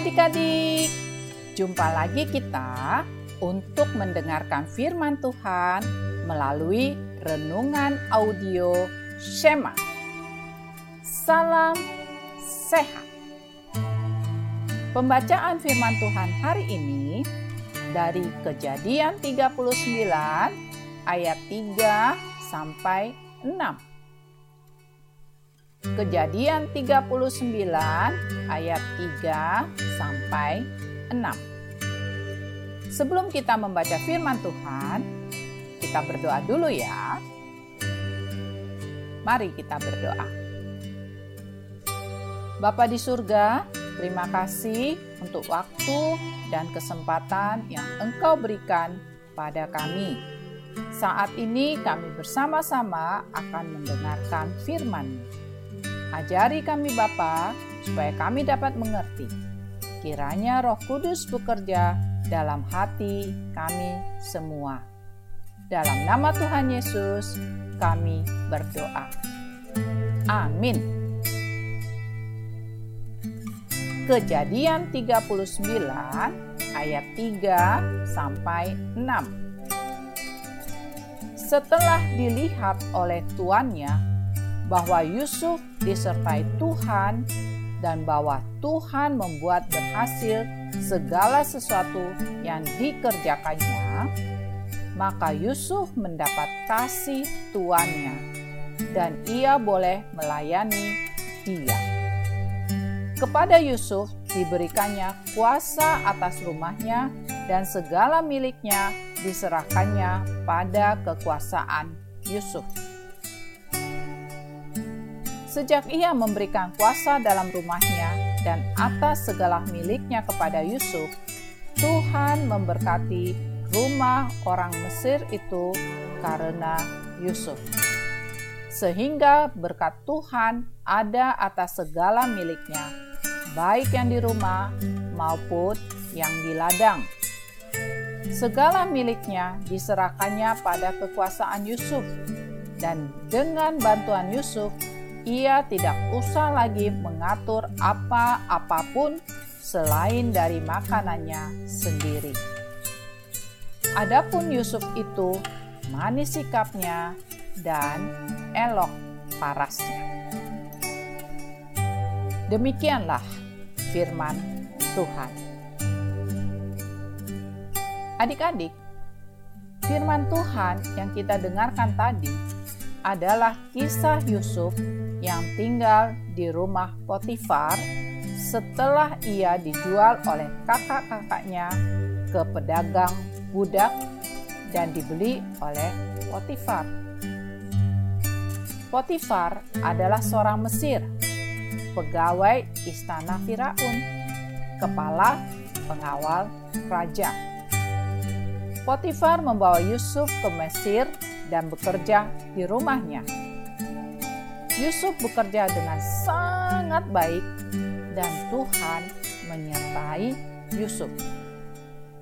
adik-adik. Jumpa lagi kita untuk mendengarkan firman Tuhan melalui renungan audio Shema. Salam sehat. Pembacaan firman Tuhan hari ini dari Kejadian 39 ayat 3 sampai 6. Kejadian 39 ayat 3 sampai 6. Sebelum kita membaca firman Tuhan, kita berdoa dulu ya. Mari kita berdoa. Bapa di surga, terima kasih untuk waktu dan kesempatan yang Engkau berikan pada kami. Saat ini kami bersama-sama akan mendengarkan firman-Mu. Ajari kami Bapa, supaya kami dapat mengerti. Kiranya roh kudus bekerja dalam hati kami semua. Dalam nama Tuhan Yesus, kami berdoa. Amin. Kejadian 39 ayat 3 sampai 6. Setelah dilihat oleh tuannya bahwa Yusuf disertai Tuhan dan bahwa Tuhan membuat berhasil segala sesuatu yang dikerjakannya, maka Yusuf mendapat kasih tuannya dan ia boleh melayani dia. Kepada Yusuf diberikannya kuasa atas rumahnya dan segala miliknya diserahkannya pada kekuasaan Yusuf. Sejak ia memberikan kuasa dalam rumahnya dan atas segala miliknya kepada Yusuf, Tuhan memberkati rumah orang Mesir itu karena Yusuf. Sehingga berkat Tuhan ada atas segala miliknya, baik yang di rumah maupun yang di ladang. Segala miliknya diserahkannya pada kekuasaan Yusuf, dan dengan bantuan Yusuf, ia tidak usah lagi mengatur apa-apapun selain dari makanannya sendiri. Adapun Yusuf itu manis sikapnya dan elok parasnya. Demikianlah firman Tuhan. Adik-adik, firman Tuhan yang kita dengarkan tadi adalah kisah Yusuf yang tinggal di rumah Potifar setelah ia dijual oleh kakak-kakaknya ke pedagang budak dan dibeli oleh Potifar. Potifar adalah seorang Mesir, pegawai istana Firaun, kepala pengawal raja. Potifar membawa Yusuf ke Mesir dan bekerja di rumahnya. Yusuf bekerja dengan sangat baik dan Tuhan menyertai Yusuf.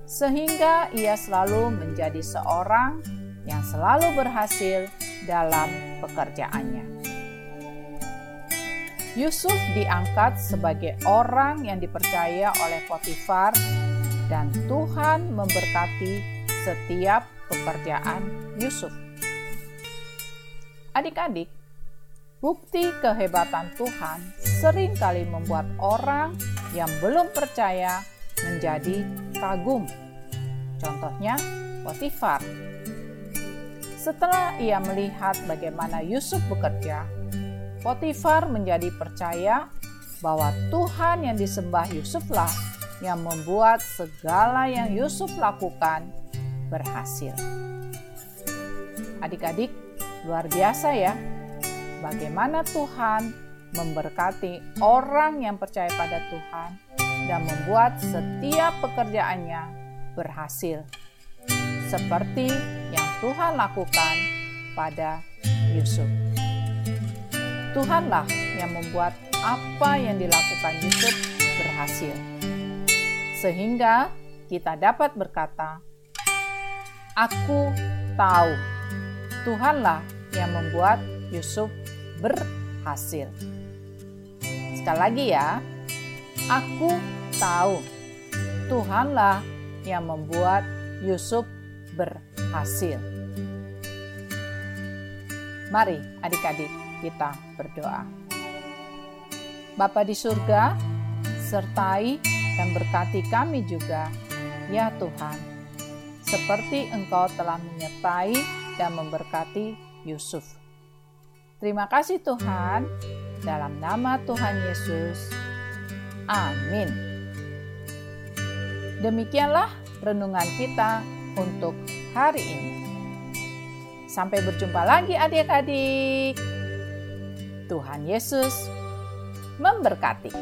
Sehingga ia selalu menjadi seorang yang selalu berhasil dalam pekerjaannya. Yusuf diangkat sebagai orang yang dipercaya oleh Potifar dan Tuhan memberkati setiap pekerjaan Yusuf. Adik-adik, bukti kehebatan Tuhan sering kali membuat orang yang belum percaya menjadi kagum. Contohnya, Potifar. Setelah ia melihat bagaimana Yusuf bekerja, Potifar menjadi percaya bahwa Tuhan yang disembah Yusuflah yang membuat segala yang Yusuf lakukan berhasil. Adik-adik, Luar biasa ya, bagaimana Tuhan memberkati orang yang percaya pada Tuhan dan membuat setiap pekerjaannya berhasil. Seperti yang Tuhan lakukan pada Yusuf. Tuhanlah yang membuat apa yang dilakukan Yusuf berhasil. Sehingga kita dapat berkata, Aku tahu Tuhanlah yang membuat Yusuf berhasil. Sekali lagi ya, aku tahu Tuhanlah yang membuat Yusuf berhasil. Mari adik-adik kita berdoa. Bapa di surga, sertai dan berkati kami juga, ya Tuhan, seperti Engkau telah menyertai dan memberkati Yusuf. Terima kasih Tuhan, dalam nama Tuhan Yesus. Amin. Demikianlah renungan kita untuk hari ini. Sampai berjumpa lagi adik-adik. Tuhan Yesus memberkati.